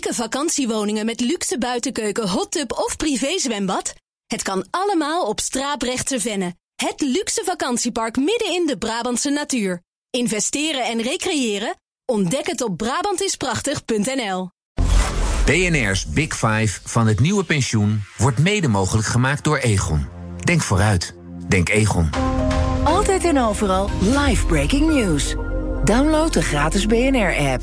chique vakantiewoningen met luxe buitenkeuken, hot tub of privézwembad? Het kan allemaal op Straaprechtse Venne. Het luxe vakantiepark midden in de Brabantse natuur. Investeren en recreëren? Ontdek het op Brabantisprachtig.nl. BNR's Big Five van het nieuwe pensioen wordt mede mogelijk gemaakt door Egon. Denk vooruit. Denk Egon. Altijd en overal live breaking news. Download de gratis BNR-app.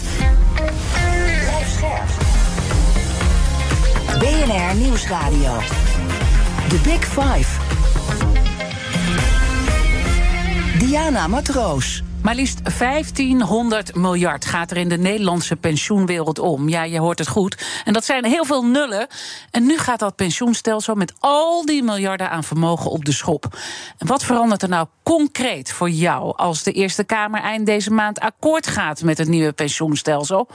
BNR Nieuwsradio. The Big Five. Diana Matroos. Maar liefst 1500 miljard gaat er in de Nederlandse pensioenwereld om. Ja, je hoort het goed. En dat zijn heel veel nullen. En nu gaat dat pensioenstelsel met al die miljarden aan vermogen op de schop. En wat verandert er nou concreet voor jou als de Eerste Kamer eind deze maand akkoord gaat met het nieuwe pensioenstelsel?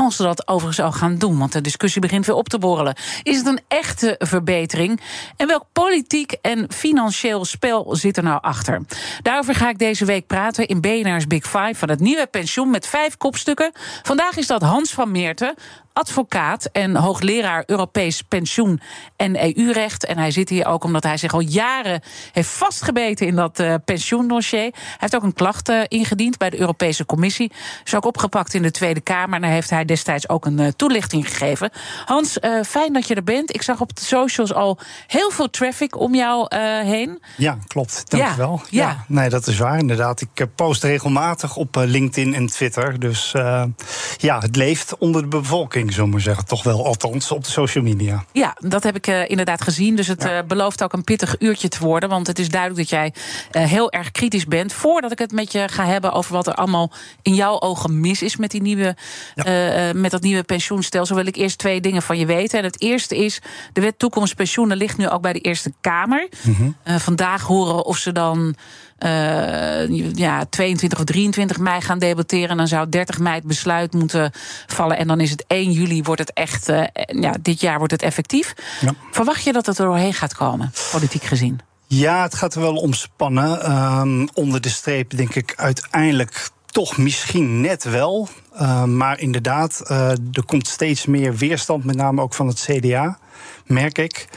Als ze dat overigens al gaan doen, want de discussie begint weer op te borrelen. Is het een echte verbetering? En welk politiek en financieel spel zit er nou achter? Daarover ga ik deze week praten in BNR's Big Five van het nieuwe pensioen met vijf kopstukken. Vandaag is dat Hans van Meerten, advocaat en hoogleraar Europees pensioen en EU-recht. En hij zit hier ook omdat hij zich al jaren heeft vastgebeten in dat uh, pensioendossier. Hij heeft ook een klacht uh, ingediend bij de Europese Commissie. Is ook opgepakt in de Tweede Kamer. En daar heeft hij destijds ook een uh, toelichting gegeven. Hans, fijn dat je er bent. Ik zag op de socials al heel veel traffic om jou heen. Ja, klopt. Dankjewel. Ja, ja. ja, nee, dat is waar inderdaad. Ik post regelmatig op LinkedIn en Twitter. Dus ja, het leeft onder de bevolking zo maar zeggen. Toch wel, althans, op de social media. Ja, dat heb ik uh, inderdaad gezien. Dus het ja. uh, belooft ook een pittig uurtje te worden. Want het is duidelijk dat jij uh, heel erg kritisch bent. Voordat ik het met je ga hebben over wat er allemaal in jouw ogen mis is met, die nieuwe, ja. met dat nieuwe pensioenstelsel, wil ik eerst twee dingen van je weten. En het eerste is: de wet toekomstpensioenen ligt nu ook bij de Eerste Kamer. Mm -hmm. vandaag horen of ze dan uh, ja, 22 of 23 mei gaan debatteren. Dan zou 30 mei het besluit moeten vallen. En dan is het 1 juli wordt het echt. Uh, ja, dit jaar wordt het effectief. Ja. Verwacht je dat het er doorheen gaat komen, politiek gezien? Ja, het gaat er wel omspannen. Um, onder de streep denk ik uiteindelijk toch misschien net wel. Uh, maar inderdaad, uh, er komt steeds meer weerstand, met name ook van het CDA merk ik.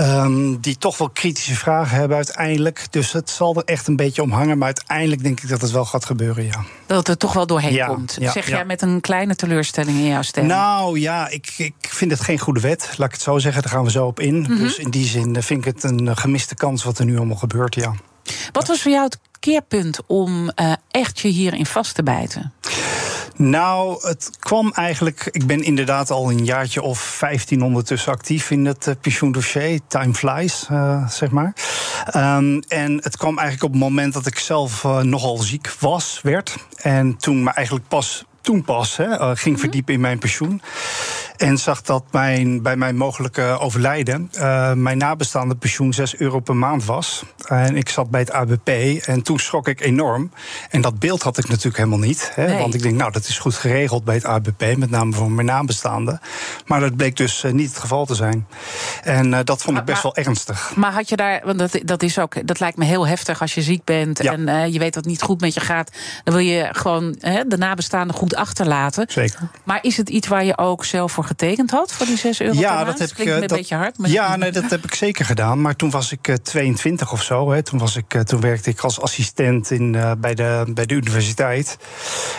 Um, die toch wel kritische vragen hebben uiteindelijk. Dus het zal er echt een beetje om hangen. Maar uiteindelijk denk ik dat het wel gaat gebeuren, ja. Dat het er toch wel doorheen ja, komt. Ja, zeg ja. jij met een kleine teleurstelling in jouw stem? Nou ja, ik, ik vind het geen goede wet. Laat ik het zo zeggen. Daar gaan we zo op in. Mm -hmm. Dus in die zin vind ik het een gemiste kans wat er nu allemaal gebeurt, ja. Wat was voor jou het keerpunt om uh, echt je hierin vast te bijten? Nou, het kwam eigenlijk. Ik ben inderdaad al een jaartje of 15 ondertussen actief in het uh, pensioendossier. Time flies, uh, zeg maar. Um, en het kwam eigenlijk op het moment dat ik zelf uh, nogal ziek was, werd. En toen me eigenlijk pas toen pas hè, ging verdiepen in mijn pensioen. En zag dat mijn, bij mijn mogelijke overlijden uh, mijn nabestaande pensioen 6 euro per maand was. En ik zat bij het ABP en toen schrok ik enorm. En dat beeld had ik natuurlijk helemaal niet. Hè, nee. Want ik denk, nou, dat is goed geregeld bij het ABP, met name voor mijn nabestaanden. Maar dat bleek dus uh, niet het geval te zijn. En uh, dat vond ik best maar, wel ernstig. Maar had je daar, want dat, dat, is ook, dat lijkt me heel heftig als je ziek bent ja. en je weet dat het niet goed met je gaat. Dan wil je gewoon de nabestaanden goed achterlaten. Zeker. Maar is het iets waar je ook zelf voor getekend had, voor die 6 euro ja, dat heb Klinkt ik, dat, een beetje hard. Maar ja, nee, dat heb ik zeker gedaan. Maar toen was ik uh, 22 of zo. Hè. Toen, was ik, uh, toen werkte ik als assistent in, uh, bij, de, bij de universiteit.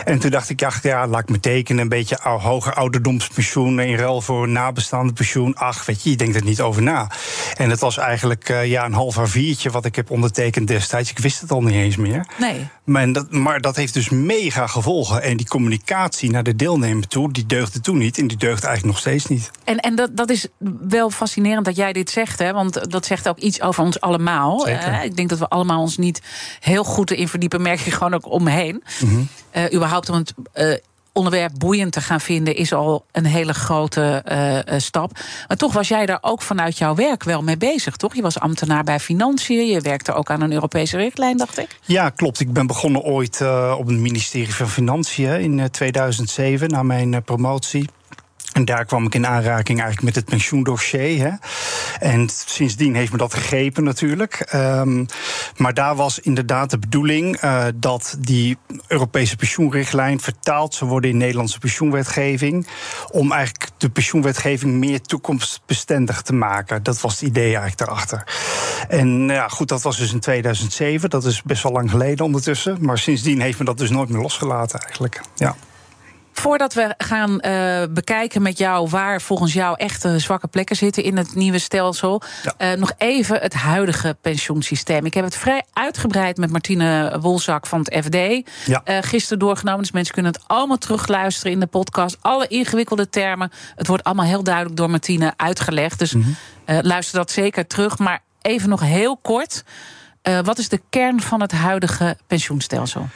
En toen dacht ik, ach, ja, laat ik me tekenen. Een beetje ou, hoger ouderdomspensioen in ruil voor nabestaande pensioen. Ach, weet je, je denkt er niet over na. En het was eigenlijk ja, een half A4'tje wat ik heb ondertekend destijds. Ik wist het al niet eens meer. Nee. Maar dat, maar dat heeft dus mega gevolgen. En die communicatie naar de deelnemer toe, die deugde toen niet. En die deugt eigenlijk nog steeds niet. En, en dat, dat is wel fascinerend dat jij dit zegt, hè? want dat zegt ook iets over ons allemaal. Uh, ik denk dat we allemaal ons niet heel goed in verdiepen, merk je gewoon ook omheen. Mm -hmm. uh, überhaupt om het. Uh, onderwerp boeiend te gaan vinden is al een hele grote uh, stap. Maar toch was jij daar ook vanuit jouw werk wel mee bezig, toch? Je was ambtenaar bij Financiën, je werkte ook aan een Europese richtlijn, dacht ik? Ja, klopt. Ik ben begonnen ooit uh, op het ministerie van Financiën in 2007, na mijn promotie. En daar kwam ik in aanraking eigenlijk met het pensioendossier. Hè. En sindsdien heeft me dat gegrepen natuurlijk. Um, maar daar was inderdaad de bedoeling uh, dat die Europese pensioenrichtlijn vertaald zou worden in Nederlandse pensioenwetgeving. Om eigenlijk de pensioenwetgeving meer toekomstbestendig te maken. Dat was het idee eigenlijk daarachter. En ja, goed, dat was dus in 2007. Dat is best wel lang geleden ondertussen. Maar sindsdien heeft me dat dus nooit meer losgelaten eigenlijk. Ja. Voordat we gaan uh, bekijken met jou waar volgens jou echte zwakke plekken zitten in het nieuwe stelsel, ja. uh, nog even het huidige pensioensysteem. Ik heb het vrij uitgebreid met Martine Wolzak van het FD ja. uh, gisteren doorgenomen. Dus mensen kunnen het allemaal terugluisteren in de podcast. Alle ingewikkelde termen. Het wordt allemaal heel duidelijk door Martine uitgelegd. Dus mm -hmm. luister dat zeker terug. Maar even nog heel kort. wat is de kern van het huidige pensioenstelsel?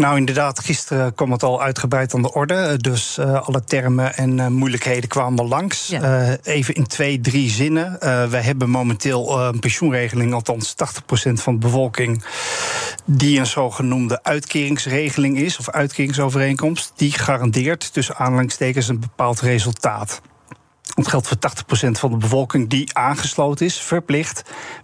Nou, inderdaad, gisteren kwam het al uitgebreid aan de orde. Dus uh, alle termen en uh, moeilijkheden kwamen langs. Ja. Uh, even in twee, drie zinnen. wij hebben momenteel een pensioenregeling, althans 80% van de bevolking, die een zogenoemde uitkeringsregeling is, of uitkeringsovereenkomst, die garandeert tussen aanhalingstekens een bepaald resultaat. Het geldt voor 80% van de bevolking die aangesloten is, verplicht,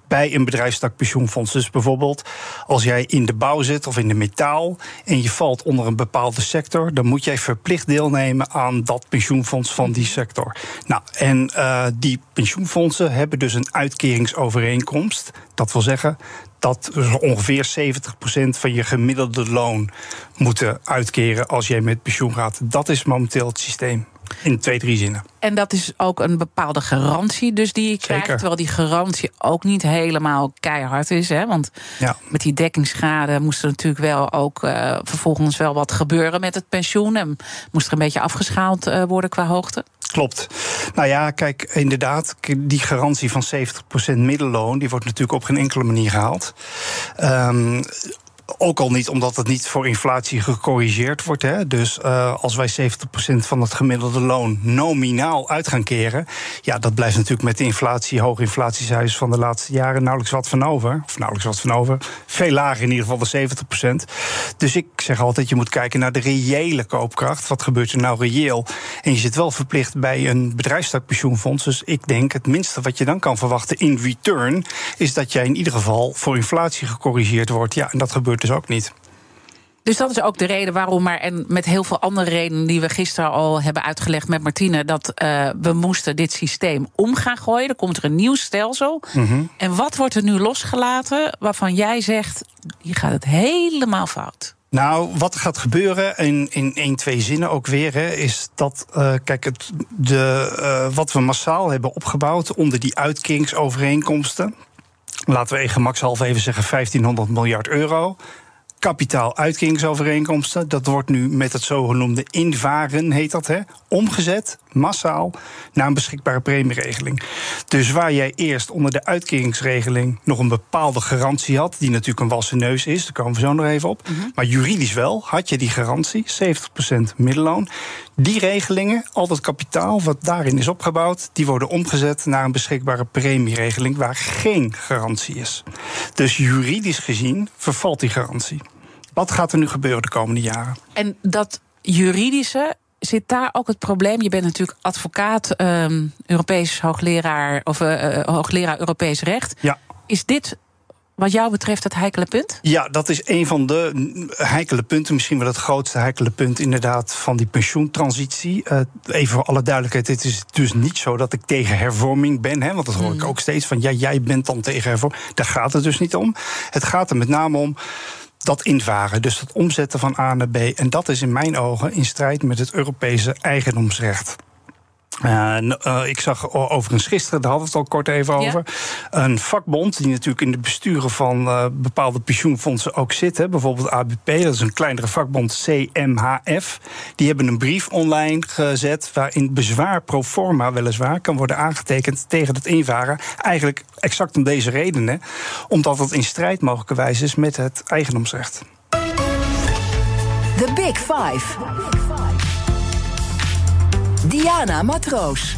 bij een bedrijfstak pensioenfonds. Dus bijvoorbeeld, als jij in de bouw zit of in de metaal en je valt onder een bepaalde sector, dan moet jij verplicht deelnemen aan dat pensioenfonds van die sector. Nou, en uh, die pensioenfondsen hebben dus een uitkeringsovereenkomst. Dat wil zeggen dat ongeveer 70% van je gemiddelde loon moeten uitkeren als jij met pensioen gaat. Dat is momenteel het systeem. In twee, drie zinnen. En dat is ook een bepaalde garantie dus die je krijgt. Zeker. Terwijl die garantie ook niet helemaal keihard is. Hè? Want ja. met die dekkingsschade moest er natuurlijk wel ook uh, vervolgens wel wat gebeuren met het pensioen. En moest er een beetje afgeschaald uh, worden qua hoogte. Klopt. Nou ja, kijk, inderdaad, die garantie van 70% middelloon... die wordt natuurlijk op geen enkele manier gehaald. Um, ook al niet omdat het niet voor inflatie gecorrigeerd wordt. Hè. Dus uh, als wij 70% van het gemiddelde loon nominaal uit gaan keren. Ja, dat blijft natuurlijk met de inflatie, hoge inflatiecijfers van de laatste jaren nauwelijks wat van over. Of nauwelijks wat van over. Veel lager in ieder geval de 70%. Dus ik zeg altijd, je moet kijken naar de reële koopkracht. Wat gebeurt er nou reëel? En je zit wel verplicht bij een bedrijfstakpensioenfonds. Dus ik denk het minste wat je dan kan verwachten in return. is dat jij in ieder geval voor inflatie gecorrigeerd wordt. Ja, en dat gebeurt dus ook niet. Dus dat is ook de reden waarom, maar en met heel veel andere redenen die we gisteren al hebben uitgelegd met Martine, dat uh, we moesten dit systeem om gaan gooien. Er komt er een nieuw stelsel. Mm -hmm. En wat wordt er nu losgelaten waarvan jij zegt, je gaat het helemaal fout? Nou, wat er gaat gebeuren, in, in één, twee zinnen ook weer, hè, is dat, uh, kijk, het, de, uh, wat we massaal hebben opgebouwd onder die uitkeringsovereenkomsten, laten we even gemakshalve even zeggen 1500 miljard euro kapitaaluitkingsovereenkomsten. Dat wordt nu met het zogenoemde invaren, heet dat, hè, omgezet, massaal, naar een beschikbare premieregeling. Dus waar jij eerst onder de uitkeringsregeling nog een bepaalde garantie had, die natuurlijk een wassen neus is, daar komen we zo nog even op. Mm -hmm. Maar juridisch wel had je die garantie, 70% middelloon. Die regelingen, al dat kapitaal wat daarin is opgebouwd, die worden omgezet naar een beschikbare premieregeling waar geen garantie is. Dus juridisch gezien vervalt die garantie. Wat gaat er nu gebeuren de komende jaren? En dat juridische, zit daar ook het probleem? Je bent natuurlijk advocaat, um, Europees hoogleraar of uh, hoogleraar Europees recht. Ja. Is dit wat jou betreft het heikele punt? Ja, dat is een van de heikele punten. Misschien wel het grootste heikele punt inderdaad van die pensioentransitie. Uh, even voor alle duidelijkheid, het is dus niet zo dat ik tegen hervorming ben. Hè, want dat hoor ik ook steeds van, ja, jij bent dan tegen hervorming. Daar gaat het dus niet om. Het gaat er met name om dat invaren, dus het omzetten van A naar B. En dat is in mijn ogen in strijd met het Europese eigendomsrecht. Uh, uh, ik zag overigens gisteren, daar hadden we het al kort even over. Ja. Een vakbond die natuurlijk in de besturen van uh, bepaalde pensioenfondsen ook zit. Hè, bijvoorbeeld ABP, dat is een kleinere vakbond CMHF. Die hebben een brief online gezet waarin bezwaar pro forma weliswaar kan worden aangetekend tegen het invaren. Eigenlijk exact om deze redenen. Omdat het in strijd mogelijkerwijs is met het eigendomsrecht. The Big Five. Diana Matroos.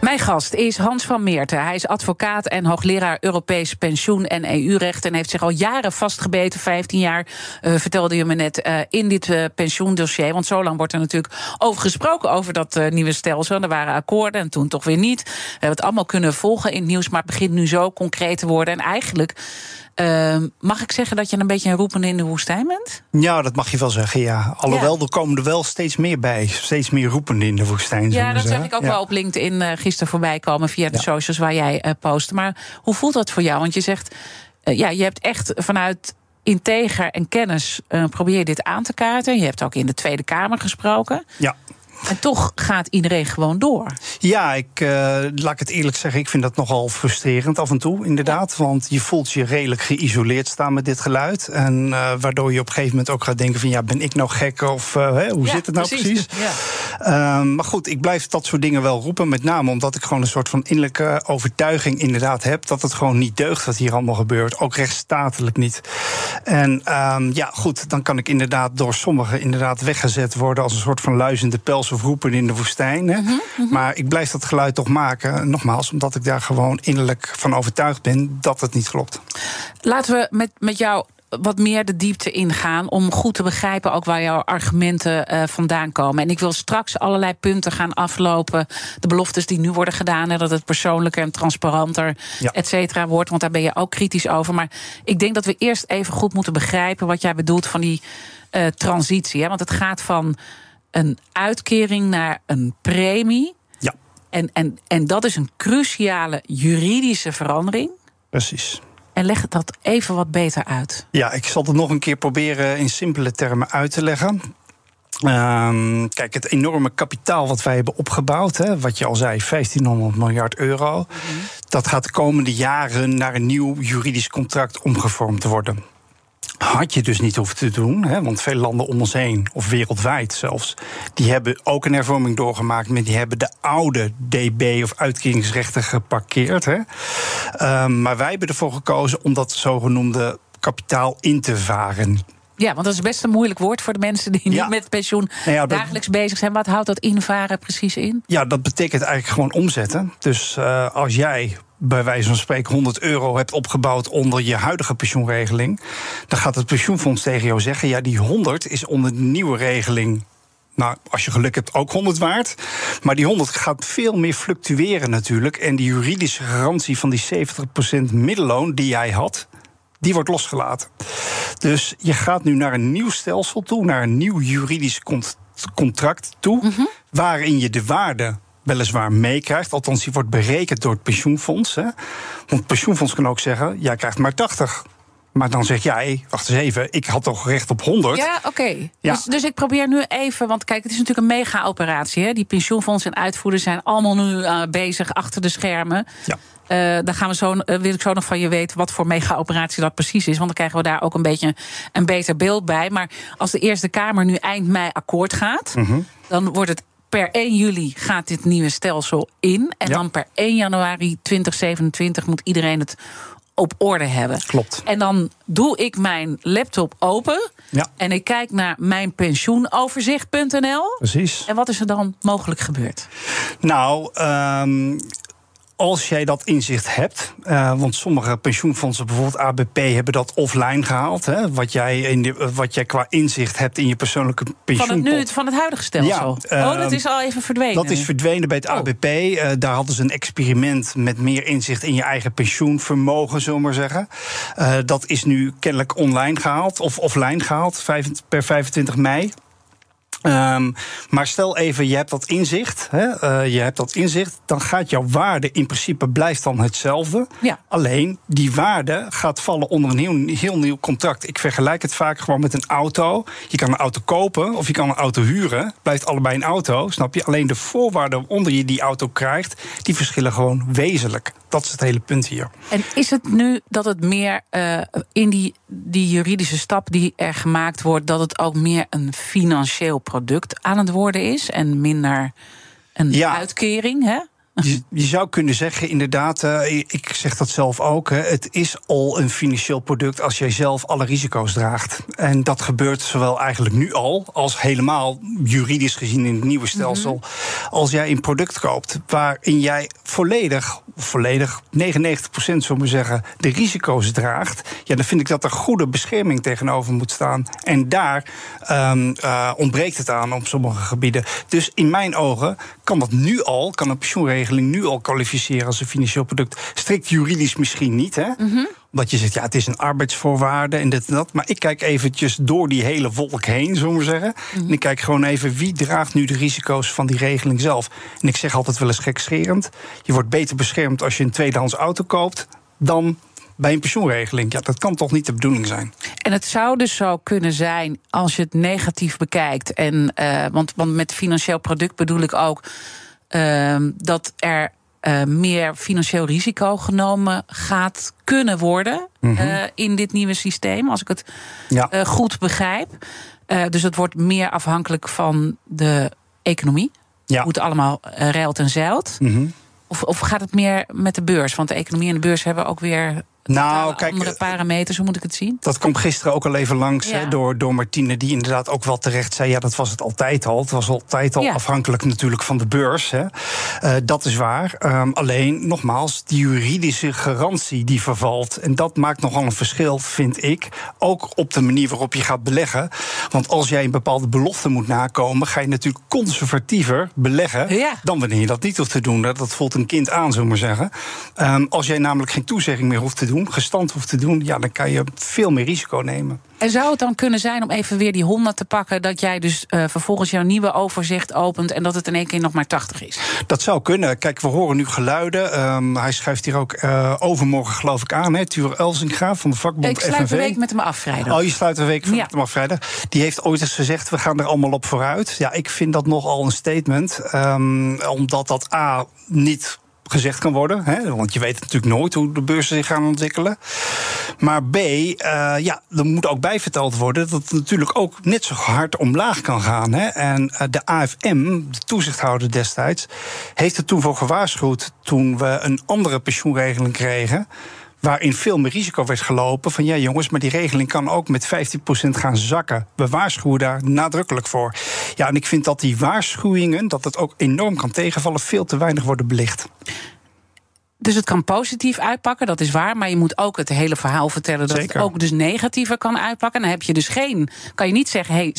Mijn gast is Hans van Meerten. Hij is advocaat en hoogleraar Europees pensioen en EU-recht. En heeft zich al jaren vastgebeten, 15 jaar, uh, vertelde je me net, uh, in dit uh, pensioendossier. Want zo lang wordt er natuurlijk over gesproken over dat nieuwe stelsel. Er waren akkoorden en toen toch weer niet. We hebben het allemaal kunnen volgen in het nieuws, maar het begint nu zo concreet te worden. En eigenlijk Uh, mag ik zeggen dat je een beetje een roepende in de woestijn bent? Ja, dat mag je wel zeggen, ja. Alhoewel, ja. er komen er wel steeds meer bij. Steeds meer roepende in de woestijn. Ja, dat zag ik ook ja. wel op LinkedIn uh, gisteren voorbij komen... via de ja. socials waar jij uh, post. Maar hoe voelt dat voor jou? Want je zegt, uh, ja, je hebt echt vanuit integer en kennis... probeer je dit aan te kaarten. Je hebt ook in de Tweede Kamer gesproken. Ja. En toch gaat iedereen gewoon door. Ja, ik, uh, laat ik het eerlijk zeggen, ik vind dat nogal frustrerend af en toe, inderdaad. Want je voelt je redelijk geïsoleerd staan met dit geluid. En uh, waardoor je op een gegeven moment ook gaat denken van... ja, ben ik nou gek of uh, hè, hoe ja, zit het nou precies? precies? Ja. maar goed, ik blijf dat soort dingen wel roepen. Met name omdat ik gewoon een soort van innerlijke overtuiging inderdaad heb... dat het gewoon niet deugt wat hier allemaal gebeurt. Ook rechtsstatelijk niet. En um, ja, goed, dan kan ik inderdaad door sommigen inderdaad weggezet worden... als een soort van luizende pels of roepen in de woestijn. Hè? Mm -hmm. Maar ik blijf dat geluid toch maken. Nogmaals, omdat ik daar gewoon innerlijk van overtuigd ben dat het niet klopt. Laten we met, met jou wat meer de diepte ingaan om goed te begrijpen ook waar jouw argumenten uh, vandaan komen. En ik wil straks allerlei punten gaan aflopen. De beloftes die nu worden gedaan, en dat het persoonlijker en transparanter, ja. et cetera, wordt. Want daar ben je ook kritisch over. Maar ik denk dat we eerst even goed moeten begrijpen wat jij bedoelt van die uh, transitie. Hè? Want het gaat van een uitkering naar een premie. Ja. En, en, en dat is een cruciale juridische verandering. Precies. En leg dat even wat beter uit. Ja, ik zal het nog een keer proberen in simpele termen uit te leggen. Um, kijk, het enorme kapitaal wat wij hebben opgebouwd, hè, wat je al zei, 1500 miljard euro, mm -hmm. dat gaat de komende jaren naar een nieuw juridisch contract omgevormd worden had je dus niet hoeven te doen. Hè, want veel landen om ons heen, of wereldwijd zelfs, die hebben ook een hervorming doorgemaakt, maar die hebben de oude DB of uitkeringsrechten geparkeerd. Hè. Um, maar wij hebben ervoor gekozen om dat zogenoemde kapitaal in te varen. Ja, want dat is best een moeilijk woord voor de mensen die Ja. niet met pensioen Nou ja, dat- dagelijks bezig zijn. Wat houdt dat invaren precies in? Ja, dat betekent eigenlijk gewoon omzetten. Dus uh, als jij bij wijze van spreken 100 euro hebt opgebouwd onder je huidige pensioenregeling, dan gaat het pensioenfonds tegen jou zeggen: ja, die 100 is onder de nieuwe regeling. Nou, als je geluk hebt, ook 100 waard. Maar die 100 gaat veel meer fluctueren natuurlijk. En die juridische garantie van die 70% middelloon die jij had, die wordt losgelaten. Dus je gaat nu naar een nieuw stelsel toe, naar een nieuw juridisch cont contract toe, Mhm. waarin je de waarde weliswaar meekrijgt. Althans, die wordt berekend door het pensioenfonds. Hè. Want het pensioenfonds kan ook zeggen, jij krijgt maar 80. Maar dan zeg jij, wacht eens even, ik had toch recht op 100? Ja, oké. Ja. Dus, dus ik probeer nu even, want kijk, het is natuurlijk een mega-operatie. hè. Die pensioenfondsen en uitvoerders zijn allemaal nu uh, bezig achter de schermen. Ja. Uh, dan gaan we zo, uh, wil ik zo nog van je weten wat voor mega-operatie dat precies is. Want dan krijgen we daar ook een beetje een beter beeld bij. Maar als de Eerste Kamer nu eind mei akkoord gaat, Mm -hmm. dan wordt het per 1 juli gaat dit nieuwe stelsel in. En Ja. dan per 1 januari 2027 moet iedereen het op orde hebben. Klopt. En dan doe ik mijn laptop open. Ja. En ik kijk naar mijn pensioenoverzicht.nl. Precies. En wat is er dan mogelijk gebeurd? Nou, um, als jij dat inzicht hebt, uh, want sommige pensioenfondsen, bijvoorbeeld ABP, hebben dat offline gehaald. Hè, wat, jij in de, wat jij qua inzicht hebt in je persoonlijke pensioen. Van het, nu, van het huidige stelsel? Ja, oh, dat is al even verdwenen. Dat is verdwenen bij het Oh. ABP. Uh, daar hadden ze een experiment met meer inzicht in je eigen pensioenvermogen, zullen we maar zeggen. Dat is nu kennelijk online gehaald, of offline gehaald, per 25 mei. Um, maar stel even, je hebt dat inzicht, hè, uh, je hebt dat inzicht, dan gaat jouw waarde in principe blijft dan hetzelfde. Ja. Alleen die waarde gaat vallen onder een heel, heel nieuw contract. Ik vergelijk het vaak gewoon met een auto. Je kan een auto kopen of je kan een auto huren. Blijft allebei een auto, snap je? Alleen de voorwaarden waaronder je die auto krijgt, die verschillen gewoon wezenlijk. Dat is het hele punt hier. En is het nu dat het meer uh, in die, die juridische stap die er gemaakt wordt, dat het ook meer een financieel product aan het worden is en minder een Ja. uitkering? Hè? Je, je zou kunnen zeggen, inderdaad, uh, ik zeg dat zelf ook. Hè, het is al een financieel product als jij zelf alle risico's draagt. En dat gebeurt zowel eigenlijk nu al, als helemaal juridisch gezien in het nieuwe stelsel. Mm -hmm. Als jij een product koopt waarin jij volledig, volledig 99 procent, zullen we zeggen, de risico's draagt. Ja, dan vind ik dat er goede bescherming tegenover moet staan. En daar um, ontbreekt het aan op sommige gebieden. Dus in mijn ogen kan dat nu al, kan een pensioenregeling nu al kwalificeren als een financieel product. Strikt juridisch misschien niet, hè? -hmm. Omdat je zegt, ja, het is een arbeidsvoorwaarde en dit en dat. Maar ik kijk eventjes door die hele wolk heen, zullen we zeggen. Mm -hmm. En ik kijk gewoon even wie draagt nu de risico's van die regeling zelf. En ik zeg altijd wel eens gekscherend: je wordt beter beschermd als je een tweedehands auto koopt dan bij een pensioenregeling. Ja, dat kan toch niet de bedoeling zijn. En het zou dus zo kunnen zijn als je het negatief bekijkt. En, uh, want, want met financieel product bedoel ik ook uh, dat er uh, meer financieel risico genomen gaat kunnen worden mm -hmm. in dit nieuwe systeem, als ik het ja. goed begrijp. dus het wordt meer afhankelijk van de economie. Ja. Hoe het allemaal reilt en zeilt. Mm -hmm. Of, of gaat het meer met de beurs? Want de economie en de beurs hebben ook weer nou, kijk, andere parameters, hoe moet ik het zien? Dat kwam gisteren ook al even langs ja. door, door Martine, die inderdaad ook wel terecht zei: ja, dat was het altijd al. Het was altijd al ja. afhankelijk natuurlijk van de beurs. Hè. Uh, dat is waar. Um, alleen, nogmaals, die juridische garantie die vervalt. En dat maakt nogal een verschil, vind ik. Ook op de manier waarop je gaat beleggen. Want als jij een bepaalde belofte moet nakomen, ga je natuurlijk conservatiever beleggen ja. dan wanneer je dat niet hoeft te doen. Dat voelt een kind aan, zullen we maar zeggen. Um, als jij namelijk geen toezegging meer hoeft te doen doen, gestand hoeft te doen, ja, dan kan je veel meer risico nemen. En zou het dan kunnen zijn om even weer die 100 te pakken, dat jij dus uh, vervolgens jouw nieuwe overzicht opent en dat het in één keer nog maar 80 is? Dat zou kunnen. Kijk, we horen nu geluiden. Um, hij schrijft hier ook uh, overmorgen, geloof ik, aan. Tuur Elzinga van de vakbond Ik sluit een week met hem af vrijdag. Oh, je sluit een week ja. met hem af vrijdag. Die heeft ooit eens gezegd: we gaan er allemaal op vooruit. Ja, ik vind dat nogal een statement, um, omdat dat A niet gezegd kan worden. Hè? Want je weet natuurlijk nooit hoe de beurzen zich gaan ontwikkelen. Maar B, uh, ja, er moet ook bij verteld worden dat het natuurlijk ook net zo hard omlaag kan gaan. Hè? En uh, de AFM, de toezichthouder destijds, heeft er toen voor gewaarschuwd toen we een andere pensioenregeling kregen waarin veel meer risico werd gelopen. Van ja, jongens, maar die regeling kan ook met 15% gaan zakken. We waarschuwen daar nadrukkelijk voor. Ja, en ik vind dat die waarschuwingen, dat het ook enorm kan tegenvallen, veel te weinig worden belicht. Dus het kan positief uitpakken, dat is waar. Maar je moet ook het hele verhaal vertellen dat Zeker. het ook dus negatiever kan uitpakken. Dan heb je dus geen. Kan je niet zeggen, hey,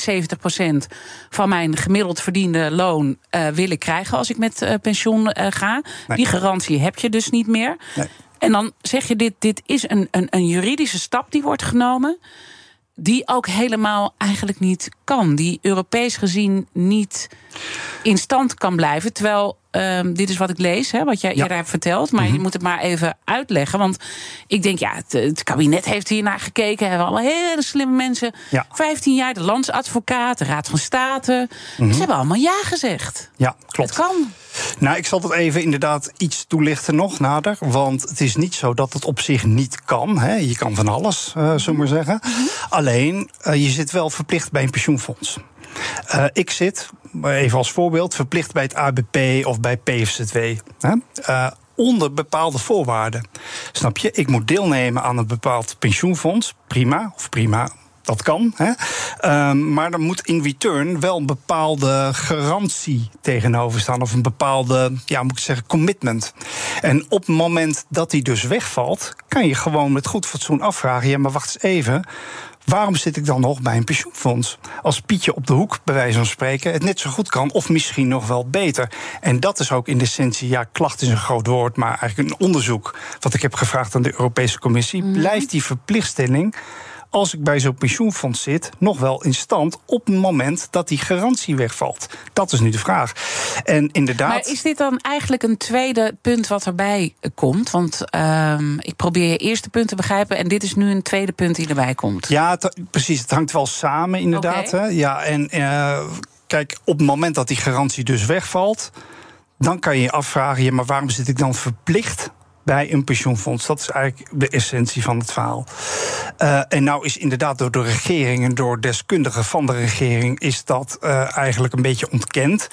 70% van mijn gemiddeld verdiende loon uh, wil ik krijgen als ik met uh, pensioen uh, ga. Nee. Die garantie heb je dus niet meer. Nee. En dan zeg je, dit, dit is een, een, een juridische stap die wordt genomen die ook helemaal eigenlijk niet kan. Die Europees gezien niet in stand kan blijven. Terwijl, um, dit is wat ik lees, hè, wat jij ja. eerder hebt verteld. Maar mm -hmm. je moet het maar even uitleggen. Want ik denk, ja, het, het kabinet heeft hier naar gekeken. Hebben allemaal hele slimme mensen. Ja. 15 jaar, de landsadvocaat, de Raad van State. Mm -hmm. Ze hebben allemaal ja gezegd. Ja, klopt. Het kan. Nou, ik zal het even inderdaad iets toelichten nog nader. Want het is niet zo dat het op zich niet kan. Hè. Je kan van alles, uh, zullen we maar zeggen. Mm -hmm. Alleen, uh, je zit wel verplicht bij een pensioenfonds. Uh, ik zit, even als voorbeeld, verplicht bij het ABP of bij PFZW. Hè? Uh, onder bepaalde voorwaarden. Snap je? Ik moet deelnemen aan een bepaald pensioenfonds. Prima, of prima, dat kan. Hè? Um, maar er moet in return wel een bepaalde garantie tegenover staan. Of een bepaalde, ja, moet ik zeggen, commitment. En op het moment dat die dus wegvalt, kan je gewoon met goed fatsoen afvragen: ja, maar wacht eens even. Waarom zit ik dan nog bij een pensioenfonds? Als Pietje op de hoek, bij wijze van spreken, het net zo goed kan, of misschien nog wel beter. En dat is ook in de essentie, ja, klacht is een groot woord, maar eigenlijk een onderzoek wat ik heb gevraagd aan de Europese Commissie. Mm -hmm. Blijft die verplichtstelling als ik bij zo'n pensioenfonds zit, nog wel in stand op het moment dat die garantie wegvalt? Dat is nu de vraag. En inderdaad. Maar is dit dan eigenlijk een tweede punt wat erbij komt? Want um, ik probeer je eerste punt te begrijpen en dit is nu een tweede punt die erbij komt. Ja, precies. Het hangt wel samen, inderdaad. Okay. Hè? Ja, en uh, kijk, op het moment dat die garantie dus wegvalt. Dan kan je je afvragen, ja, maar waarom zit ik dan verplicht bij een pensioenfonds. Dat is eigenlijk de essentie van het verhaal. Uh, en nou is inderdaad door de regering en door deskundigen van de regering is dat uh, eigenlijk een beetje ontkend.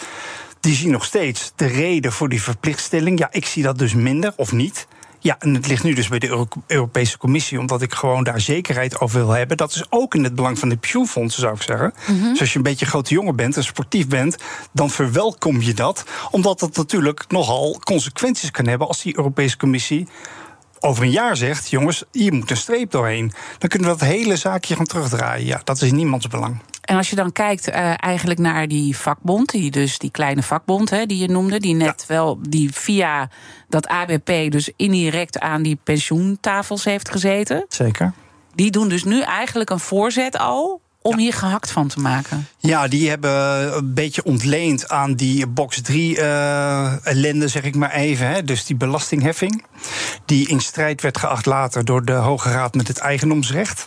die zien nog steeds de reden voor die verplichtstelling. Ja, ik zie dat dus minder of niet. Ja, en het ligt nu dus bij de Europese Commissie, omdat ik gewoon daar zekerheid over wil hebben. Dat is ook in het belang van de pensioenfondsen, zou ik zeggen. Mhm. Dus als je een beetje grote jongen bent en sportief bent, dan verwelkom je dat. Omdat dat natuurlijk nogal consequenties kan hebben als die Europese Commissie over een jaar zegt: jongens, hier moet een streep doorheen. Dan kunnen we dat hele zaakje gaan terugdraaien. Ja, dat is in niemands belang. En als je dan kijkt uh, eigenlijk naar die vakbond, die dus die kleine vakbond hè, die je noemde, die net wel die via dat ABP dus indirect aan die pensioentafels heeft gezeten. Zeker. Die doen dus nu eigenlijk een voorzet al om hier gehakt van te maken. Ja, die hebben een beetje ontleend aan die box 3 uh, ellende, zeg ik maar even. Hè. Dus die belastingheffing, die in strijd werd geacht later door de Hoge Raad met het eigendomsrecht.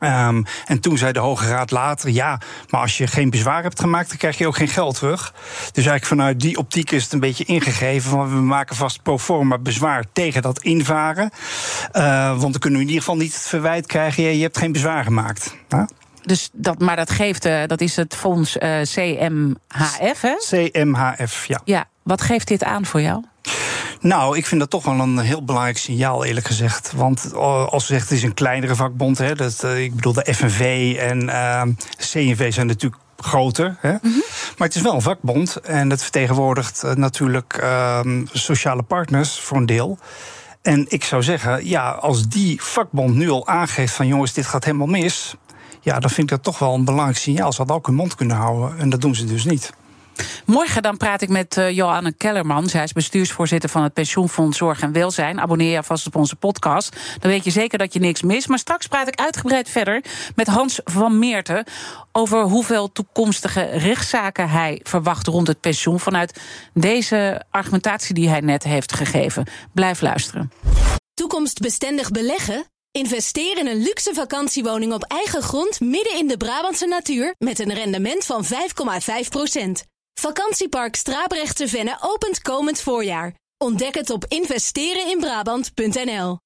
Um, en toen zei de Hoge Raad later: ja, maar als je geen bezwaar hebt gemaakt, dan krijg je ook geen geld terug. Dus eigenlijk vanuit die optiek is het een beetje ingegeven van we maken vast pro forma bezwaar tegen dat invaren. Uh, want dan kunnen we in ieder geval niet het verwijt krijgen: je hebt geen bezwaar gemaakt. Huh? Dus dat, maar dat geeft, uh, dat is het fonds uh, CMHF, hè? CMHF, ja. Ja, wat geeft dit aan voor jou? Nou, ik vind dat toch wel een heel belangrijk signaal, eerlijk gezegd. Want als we zeggen, het is een kleinere vakbond. Hè, dat, uh, ik bedoel, de FNV en uh, CNV zijn natuurlijk groter. Hè? Mm -hmm. Maar het is wel een vakbond. En dat vertegenwoordigt uh, natuurlijk uh, sociale partners voor een deel. En ik zou zeggen, ja, als die vakbond nu al aangeeft van jongens, dit gaat helemaal mis. Ja, dan vind ik dat toch wel een belangrijk signaal. Ze hadden ook hun mond kunnen houden. En dat doen ze dus niet. Morgen dan praat ik met uh, Kellerman. Zij is bestuursvoorzitter van het Pensioenfonds Zorg en Welzijn. Abonneer je vast op onze podcast. Dan weet je zeker dat je niks mist. Maar straks praat ik uitgebreid verder met Hans van Meerten... over hoeveel toekomstige rechtszaken hij verwacht rond het pensioen... vanuit deze argumentatie die hij net heeft gegeven. Blijf luisteren. Toekomstbestendig beleggen? Investeer in een luxe vakantiewoning op eigen grond midden in de Brabantse natuur met een rendement van 5,5 Vakantiepark Strabrechtse Venne opent komend voorjaar. Ontdek het op investereninbrabant.nl.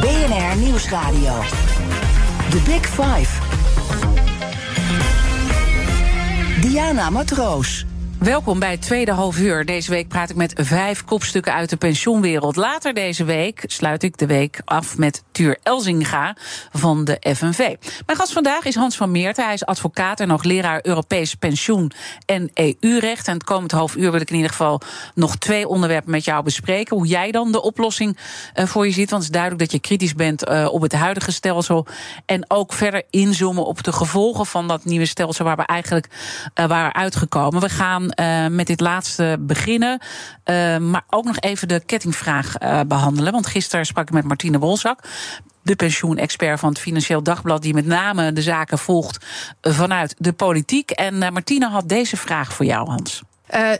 BNR Nieuwsradio. The Big Five. Diana Matroos. Welkom bij het tweede half uur. Deze week praat ik met vijf kopstukken uit de pensioenwereld. Later deze week sluit ik de week af met Tuur Elzinga van de FNV. Mijn gast vandaag is Hans van Meerten. Hij is advocaat en hoogleraar Europees pensioen en EU-recht. En het komend half uur wil ik in ieder geval nog twee onderwerpen met jou bespreken. Hoe jij dan de oplossing uh, voor je ziet. Want het is duidelijk dat je kritisch bent uh, op het huidige stelsel. En ook verder inzoomen op de gevolgen van dat nieuwe stelsel waar we eigenlijk uh, waren uitgekomen. We gaan uh, met dit laatste beginnen. Uh, maar ook nog even de kettingvraag uh, behandelen. Want gisteren sprak ik met Martine Wolzak de pensioenexpert van het Financieel Dagblad, die met name de zaken volgt vanuit de politiek. En Martine had deze vraag voor jou, Hans.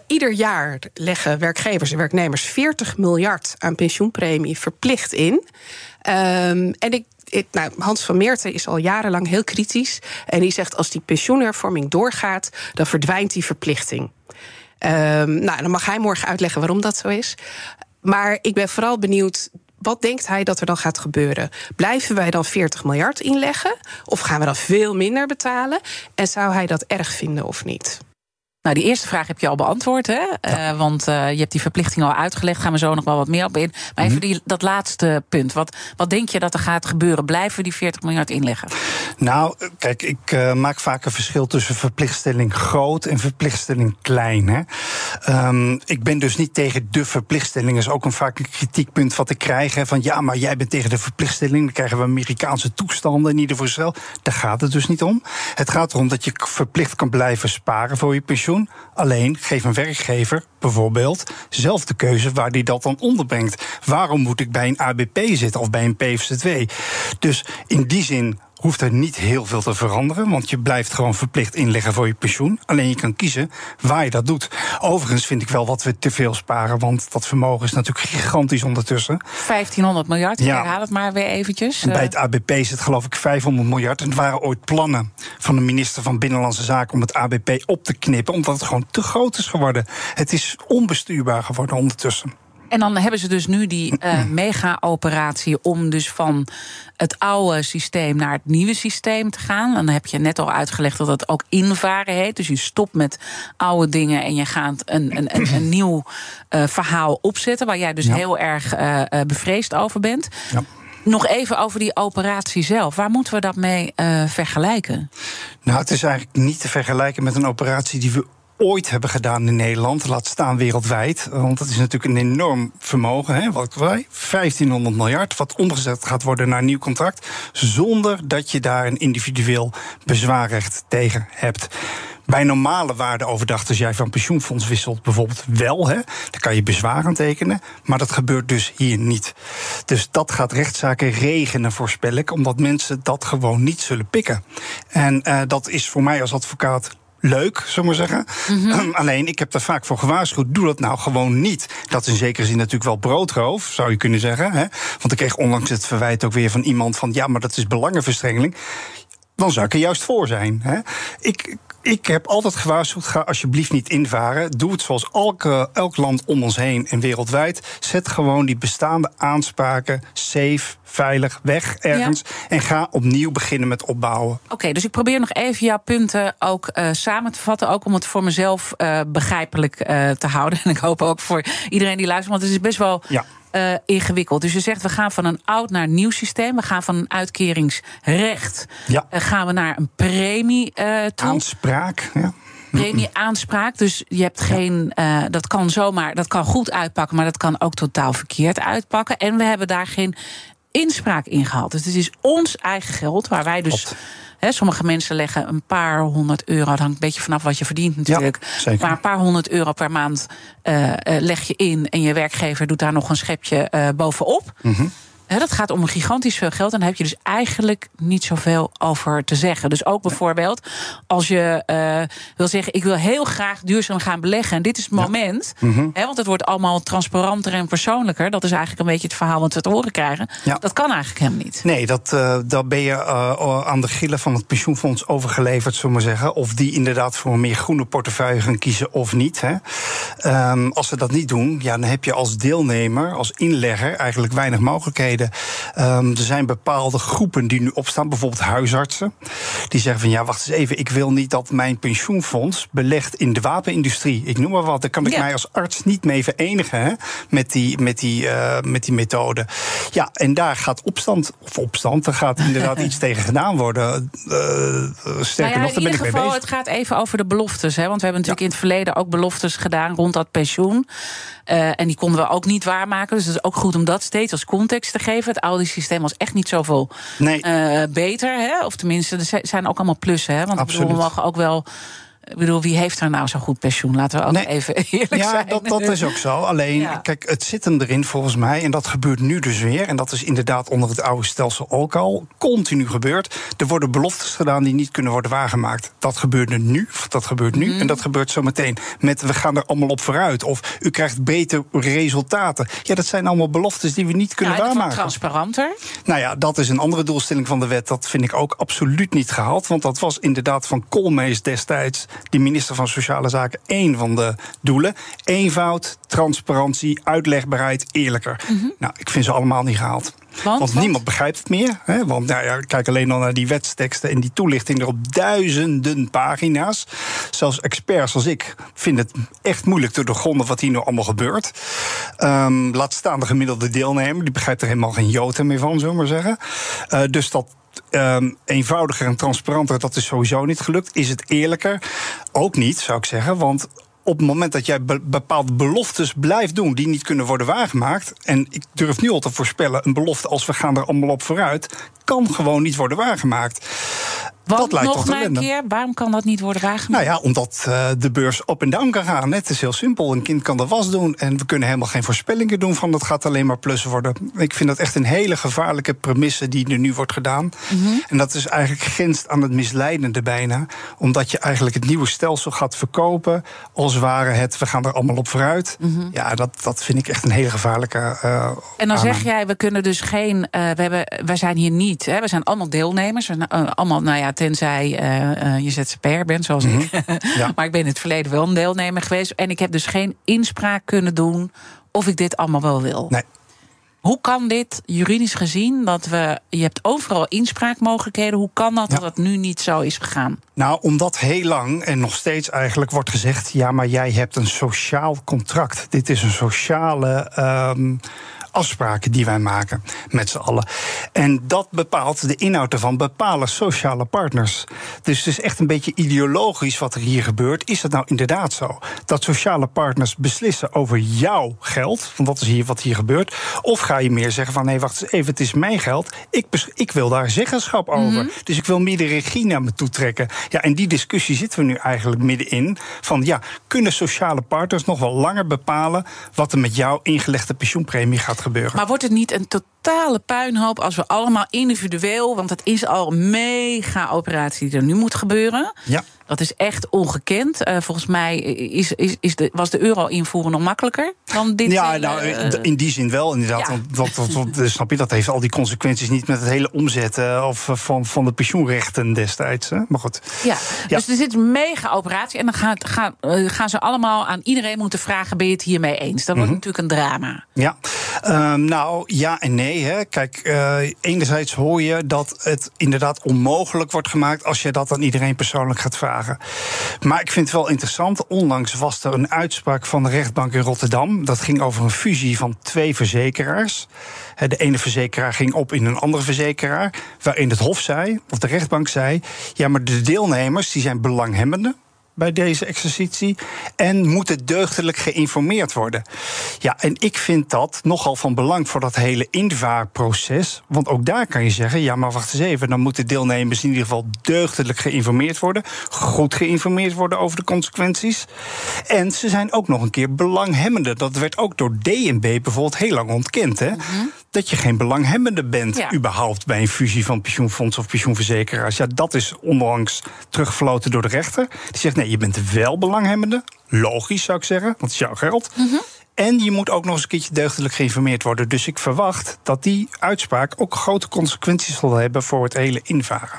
Ieder jaar leggen werkgevers en werknemers 40 miljard aan pensioenpremie verplicht in. Um, en ik ik, nou, Hans van Meerten is al jarenlang heel kritisch. En die zegt als die pensioenhervorming doorgaat, dan verdwijnt die verplichting. Um, nou, dan mag hij morgen uitleggen waarom dat zo is. Maar ik ben vooral benieuwd. Wat denkt hij dat er dan gaat gebeuren? Blijven wij dan 40 miljard inleggen? Of gaan we dan veel minder betalen? En zou hij dat erg vinden of niet? Nou, die eerste vraag heb je al beantwoord, hè? Ja. Uh, want uh, je hebt die verplichting al uitgelegd. Gaan we zo nog wel wat meer op in. Maar even die, dat laatste punt. Wat, wat denk je dat er gaat gebeuren? Blijven we die 40 miljard inleggen? Nou, kijk, ik uh, maak vaak een verschil tussen verplichtstelling groot en verplichtstelling klein. Hè? Um, ik ben dus niet tegen de verplichtstelling. Dat is ook een vaak een kritiekpunt wat ik krijg. Hè, van ja, maar jij bent tegen de verplichtstelling. Dan krijgen we Amerikaanse toestanden in ieder geval. Daar gaat het dus niet om. Het gaat erom dat je verplicht kan blijven sparen voor je pensioen. Alleen geef een werkgever bijvoorbeeld zelf de keuze waar die dat dan onderbrengt. Waarom moet ik bij een ABP zitten of bij een PVZW? Dus in die zin hoeft er niet heel veel te veranderen, want je blijft gewoon verplicht inleggen voor je pensioen. Alleen je kan kiezen waar je dat doet. Overigens vind ik wel wat we te veel sparen, want dat vermogen is natuurlijk gigantisch ondertussen. 1500 miljard, ik Ja. herhaal het maar weer eventjes. En bij Eh, het ABP is het geloof ik 500 miljard. En het waren ooit plannen van de minister van Binnenlandse Zaken om het ABP op te knippen, omdat het gewoon te groot is geworden. Het is onbestuurbaar geworden ondertussen. En dan hebben ze dus nu die uh, mega-operatie om dus van het oude systeem naar het nieuwe systeem te gaan. Dan heb je net al uitgelegd dat dat ook invaren heet. Dus je stopt met oude dingen en je gaat een, een, een, een nieuw uh, verhaal opzetten. Waar jij dus ja. heel erg uh, bevreesd over bent. Ja. Nog even over die operatie zelf. Waar moeten we dat mee vergelijken? Nou, het is eigenlijk niet te vergelijken met een operatie die we ooit hebben gedaan in Nederland, laat staan wereldwijd. Want dat is natuurlijk een enorm vermogen, hè, wat zei, 1500 miljard, wat omgezet gaat worden naar een nieuw contract, zonder dat je daar een individueel bezwaarrecht tegen hebt. Bij normale waardeoverdracht, als jij van pensioenfonds wisselt, bijvoorbeeld wel, hè, dan kan je bezwaar aan tekenen. Maar dat gebeurt dus hier niet. Dus dat gaat rechtszaken regenen, voorspel ik, omdat mensen dat gewoon niet zullen pikken. En uh, dat is voor mij als advocaat leuk, zullen we maar zeggen. Mm -hmm. Alleen, ik heb daar vaak voor gewaarschuwd. Doe dat nou gewoon niet. Dat is in zekere zin natuurlijk wel broodroof, zou je kunnen zeggen. Hè? Want ik kreeg onlangs het verwijt ook weer van iemand van... ja, maar dat is belangenverstrengeling. Dan zou ik er juist voor zijn. Hè? Ik, ik heb altijd gewaarschuwd, ga alsjeblieft niet invaren. Doe het zoals elke, elk land om ons heen en wereldwijd. Zet gewoon die bestaande aanspraken safe, veilig weg ergens. Ja. En ga opnieuw beginnen met opbouwen. Oké, okay, dus ik probeer nog even jouw punten ook uh, samen te vatten. Ook om het voor mezelf uh, begrijpelijk uh, te houden. En ik hoop ook voor iedereen die luistert. Want het is best wel... Ja. Uh, ingewikkeld. Dus je zegt, we gaan van een oud naar een nieuw systeem. We gaan van een uitkeringsrecht. Ja. Uh, gaan we naar een premie uh, toe. Aanspraak, ja. Premie-aanspraak. Dus je hebt geen. Dat kan zomaar. Dat kan goed uitpakken, maar dat kan ook totaal verkeerd uitpakken. En we hebben daar geen inspraak in gehaald. Dus het is ons eigen geld waar wij dus. He, sommige mensen leggen een paar honderd euro. Het hangt een beetje vanaf wat je verdient natuurlijk. Ja. Maar een paar honderd euro per maand uh, uh, leg je in. En je werkgever doet daar nog een schepje uh, bovenop. Mm -hmm. He, dat gaat om een gigantisch veel geld. En daar heb je dus eigenlijk niet zoveel over te zeggen. Dus ook bijvoorbeeld als je uh, wil zeggen: ik wil heel graag duurzaam gaan beleggen. En dit is het moment. Ja. Mm -hmm. he, want het wordt allemaal transparanter en persoonlijker. Dat is eigenlijk een beetje het verhaal wat we te horen krijgen. Ja. Dat kan eigenlijk helemaal niet. Nee, dat, uh, daar ben je uh, aan de gillen van het pensioenfonds overgeleverd, zullen we maar zeggen. Of die inderdaad voor een meer groene portefeuille gaan kiezen of niet. Hè. Um, als ze dat niet doen, ja, dan heb je als deelnemer, als inlegger, eigenlijk weinig mogelijkheden. Um, er zijn bepaalde groepen die nu opstaan, bijvoorbeeld huisartsen. Die zeggen van ja, wacht eens even, ik wil niet dat mijn pensioenfonds belegt in de wapenindustrie. Ik noem maar wat. Daar kan ik ja. mij als arts niet mee verenigen hè, met, die, met, die, uh, met die methode. Ja, en daar gaat opstand, of opstand, er gaat inderdaad iets tegen gedaan worden. Uh, sterker nou ja, nog, daar ben ik geval, mee bezig. Het gaat even over de beloftes. Hè, want we hebben natuurlijk ja. in het verleden ook beloftes gedaan rond dat pensioen. Uh, en die konden we ook niet waarmaken. Dus het is ook goed om dat steeds als context te geven. Het oude systeem was echt niet zoveel nee. uh, beter. Hè? Of tenminste, er zijn ook allemaal plussen. Hè? Want bedoel, we mogen ook wel. Ik bedoel, wie heeft er nou zo'n goed pensioen? Laten we ook nee. even eerlijk ja, zijn. Dat, dat is ook zo. Alleen, ja. kijk, het zit hem erin volgens mij. En dat gebeurt nu dus weer. En dat is inderdaad onder het oude stelsel ook al continu gebeurd. Er worden beloftes gedaan die niet kunnen worden waargemaakt. Dat gebeurt nu. Of dat gebeurt nu. Mm. En dat gebeurt zometeen met we gaan er allemaal op vooruit. Of u krijgt beter resultaten. Ja, dat zijn allemaal beloftes die we niet kunnen ja, waarmaken. transparanter. Nou ja, dat is een andere doelstelling van de wet. Dat vind ik ook absoluut niet gehaald. Want dat was inderdaad van Koolmees destijds die minister van Sociale Zaken, één van de doelen. Eenvoud, transparantie, uitlegbaarheid, eerlijker. Mm -hmm. Nou, ik vind ze allemaal niet gehaald. Want, want niemand begrijpt het meer. Hè? Want nou ja, kijk alleen al naar die wetsteksten en die toelichting er op duizenden pagina's. Zelfs experts als ik vinden het echt moeilijk te doorgronden wat hier nou allemaal gebeurt. Um, laat staan de gemiddelde deelnemer, die begrijpt er helemaal geen jota meer van, zullen we maar zeggen. Uh, dus dat Um, eenvoudiger en transparanter, dat is sowieso niet gelukt. Is het eerlijker? Ook niet, zou ik zeggen. Want op het moment dat jij be bepaalde beloftes blijft doen die niet kunnen worden waargemaakt. En ik durf nu al te voorspellen, een belofte als we gaan er allemaal op vooruit, kan gewoon niet worden waargemaakt. Want, dat lijkt nog maar een keer, waarom kan dat niet worden waargemaakt? Nou ja, omdat uh, de beurs op en down kan gaan. Het is heel simpel. Een kind kan de was doen en we kunnen helemaal geen voorspellingen doen van dat gaat alleen maar plus worden. Ik vind dat echt een hele gevaarlijke premisse die er nu wordt gedaan. Mm -hmm. En dat is eigenlijk grenst aan het misleidende bijna. Omdat je eigenlijk het nieuwe stelsel gaat verkopen als ware het we gaan er allemaal op vooruit. Mm -hmm. Ja, dat, dat vind ik echt een hele gevaarlijke. Uh, en dan zeg jij, we kunnen dus geen. Uh, we, hebben, we zijn hier niet. Hè, we zijn allemaal deelnemers. We, allemaal, nou ja, tenzij uh, je ZZP'er bent, zoals mm -hmm. ik. ja. maar ik ben in het verleden wel een deelnemer geweest. En ik heb dus geen inspraak kunnen doen of ik dit allemaal wel wil. Nee. Hoe kan dit juridisch gezien dat we. Je hebt overal inspraakmogelijkheden. Hoe kan dat dat het nu niet zo is gegaan? Nou, omdat heel lang en nog steeds eigenlijk wordt gezegd: ja, maar jij hebt een sociaal contract. Dit is een sociale. Um, afspraken die wij maken met z'n allen. En dat bepaalt de inhoud ervan, bepalen sociale partners. Dus het is echt een beetje ideologisch wat er hier gebeurt. Is het nou inderdaad zo dat sociale partners beslissen over jouw geld? Want dat is hier wat hier gebeurt. Of ga je meer zeggen van nee, wacht eens even, het is mijn geld. Ik, ik wil daar zeggenschap over. Mhm. Dus ik wil meer de regie naar me toe trekken. Ja, en die discussie zitten we nu eigenlijk middenin. Van ja, kunnen sociale partners nog wel langer bepalen wat er met jouw ingelegde pensioenpremie gaat gebeuren? Maar wordt het niet een totale puinhoop als we allemaal individueel, want het is al een mega operatie die er nu moet gebeuren. Ja. Dat is echt ongekend. Uh, volgens mij is, is, is de, was de euro invoeren nog makkelijker dan dit. Ja, nou, uh, in die zin wel, inderdaad. Ja. Want, snap je, dat heeft al die consequenties niet met het hele omzetten of van, van de pensioenrechten destijds. Hè? Maar goed. Ja, ja, dus er zit een mega operatie. En dan gaan, gaan, gaan ze allemaal aan iedereen moeten vragen: ben je het hiermee eens? Dat wordt mm -hmm. natuurlijk een drama. Ja, um, nou ja en nee. Hè. Kijk, enerzijds hoor je dat het inderdaad onmogelijk wordt gemaakt als je dat aan iedereen persoonlijk gaat vragen. Maar ik vind het wel interessant. Onlangs was er een uitspraak van de rechtbank in Rotterdam. Dat ging over een fusie van twee verzekeraars. De ene verzekeraar ging op in een andere verzekeraar. Waarin het Hof zei, of de rechtbank zei. Ja, maar de deelnemers die zijn belanghebbenden bij deze exercitie en moeten deugdelijk geïnformeerd worden. Ja, en ik vind dat nogal van belang voor dat hele invaarproces. Want ook daar kan je zeggen: ja, maar wacht eens even, dan moeten deelnemers in ieder geval deugdelijk geïnformeerd worden, goed geïnformeerd worden over de consequenties. En ze zijn ook nog een keer belanghebbende. Dat werd ook door DNB bijvoorbeeld heel lang ontkend. Hè? Dat je geen belanghebbende bent, überhaupt bij een fusie van pensioenfonds of pensioenverzekeraars. Ja, dat is onlangs teruggefloten door de rechter. Die zegt: nee je bent wel belanghebbende. Logisch zou ik zeggen, want het is jouw geld. Mhm. En je moet ook nog eens een keertje deugdelijk geïnformeerd worden. Dus ik verwacht dat die uitspraak ook grote consequenties zal hebben voor het hele invaren.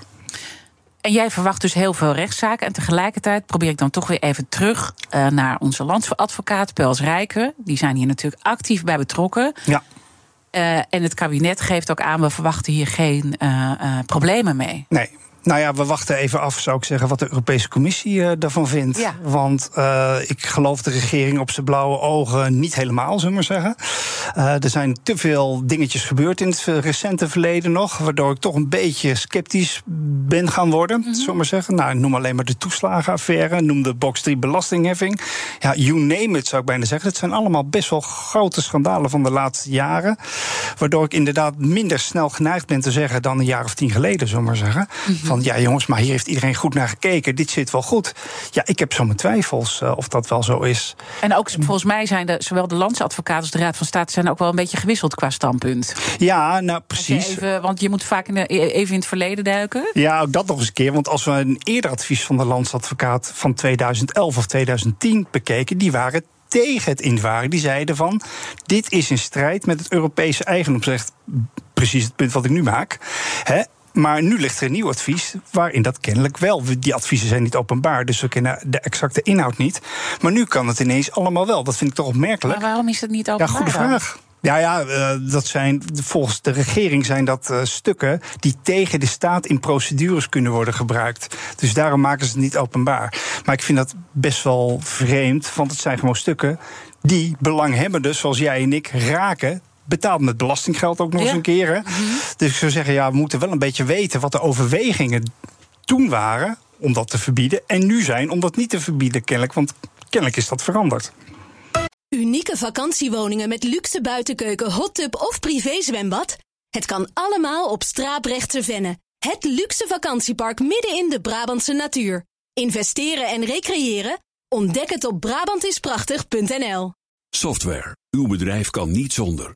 En jij verwacht dus heel veel rechtszaken. En tegelijkertijd probeer ik dan toch weer even terug uh, naar onze landsadvocaat Pels Rijken. Die zijn hier natuurlijk actief bij betrokken. Ja. Uh, en het kabinet geeft ook aan, we verwachten hier geen uh, problemen mee. Nee, nou ja, we wachten even af, zou ik zeggen, wat de Europese Commissie uh, daarvan vindt. Ja. Want uh, ik geloof de regering op zijn blauwe ogen niet helemaal, zullen we maar zeggen. Uh, er zijn te veel dingetjes gebeurd in het recente verleden nog, waardoor ik toch een beetje sceptisch ben gaan worden, mm -hmm. zullen we maar zeggen. Nou, noem alleen maar de toeslagenaffaire, noem de box 3 belastingheffing. Ja, you name it, zou ik bijna zeggen. Het zijn allemaal best wel grote schandalen van de laatste jaren. Waardoor ik inderdaad minder snel geneigd ben te zeggen dan een jaar of tien geleden, zullen we maar zeggen. Mm -hmm. Van ja jongens, maar hier heeft iedereen goed naar gekeken. Dit zit wel goed. Ja, ik heb zo mijn twijfels uh, of dat wel zo is. En ook volgens mij zijn de, zowel de landsadvocaat als de Raad van State... zijn ook wel een beetje gewisseld qua standpunt. Ja, nou precies. Even, want je moet vaak in de, even in het verleden duiken. Ja, ook dat nog eens een keer. Want als we een eerder advies van de landsadvocaat... van 2011 of 2010 bekeken, die waren tegen het invaren. Die zeiden van, dit is in strijd met het Europese eigendomsrecht. Precies het punt wat ik nu maak. He, maar nu ligt er een nieuw advies waarin dat kennelijk wel. Die adviezen zijn niet openbaar, dus we kennen de exacte inhoud niet. Maar nu kan het ineens allemaal wel. Dat vind ik toch opmerkelijk. Maar waarom is het niet openbaar? Ja, goede vraag. Ja, ja, uh, dat zijn, volgens de regering zijn dat uh, stukken die tegen de staat in procedures kunnen worden gebruikt. Dus daarom maken ze het niet openbaar. Maar ik vind dat best wel vreemd, want het zijn gewoon stukken die belanghebbenden, zoals jij en ik, raken betaald met belastinggeld ook nog eens een keer. Hè? Mhm. Dus ik zou zeggen, ja, we moeten wel een beetje weten wat de overwegingen toen waren om dat te verbieden. En nu zijn om dat niet te verbieden, kennelijk. Want kennelijk is dat veranderd. Unieke vakantiewoningen met luxe buitenkeuken, hot tub of privézwembad. Het kan allemaal op Straaprechtse Venne. Het luxe vakantiepark midden in de Brabantse natuur. Investeren en recreëren? Ontdek het op Brabantisprachtig.nl. Software. Uw bedrijf kan niet zonder.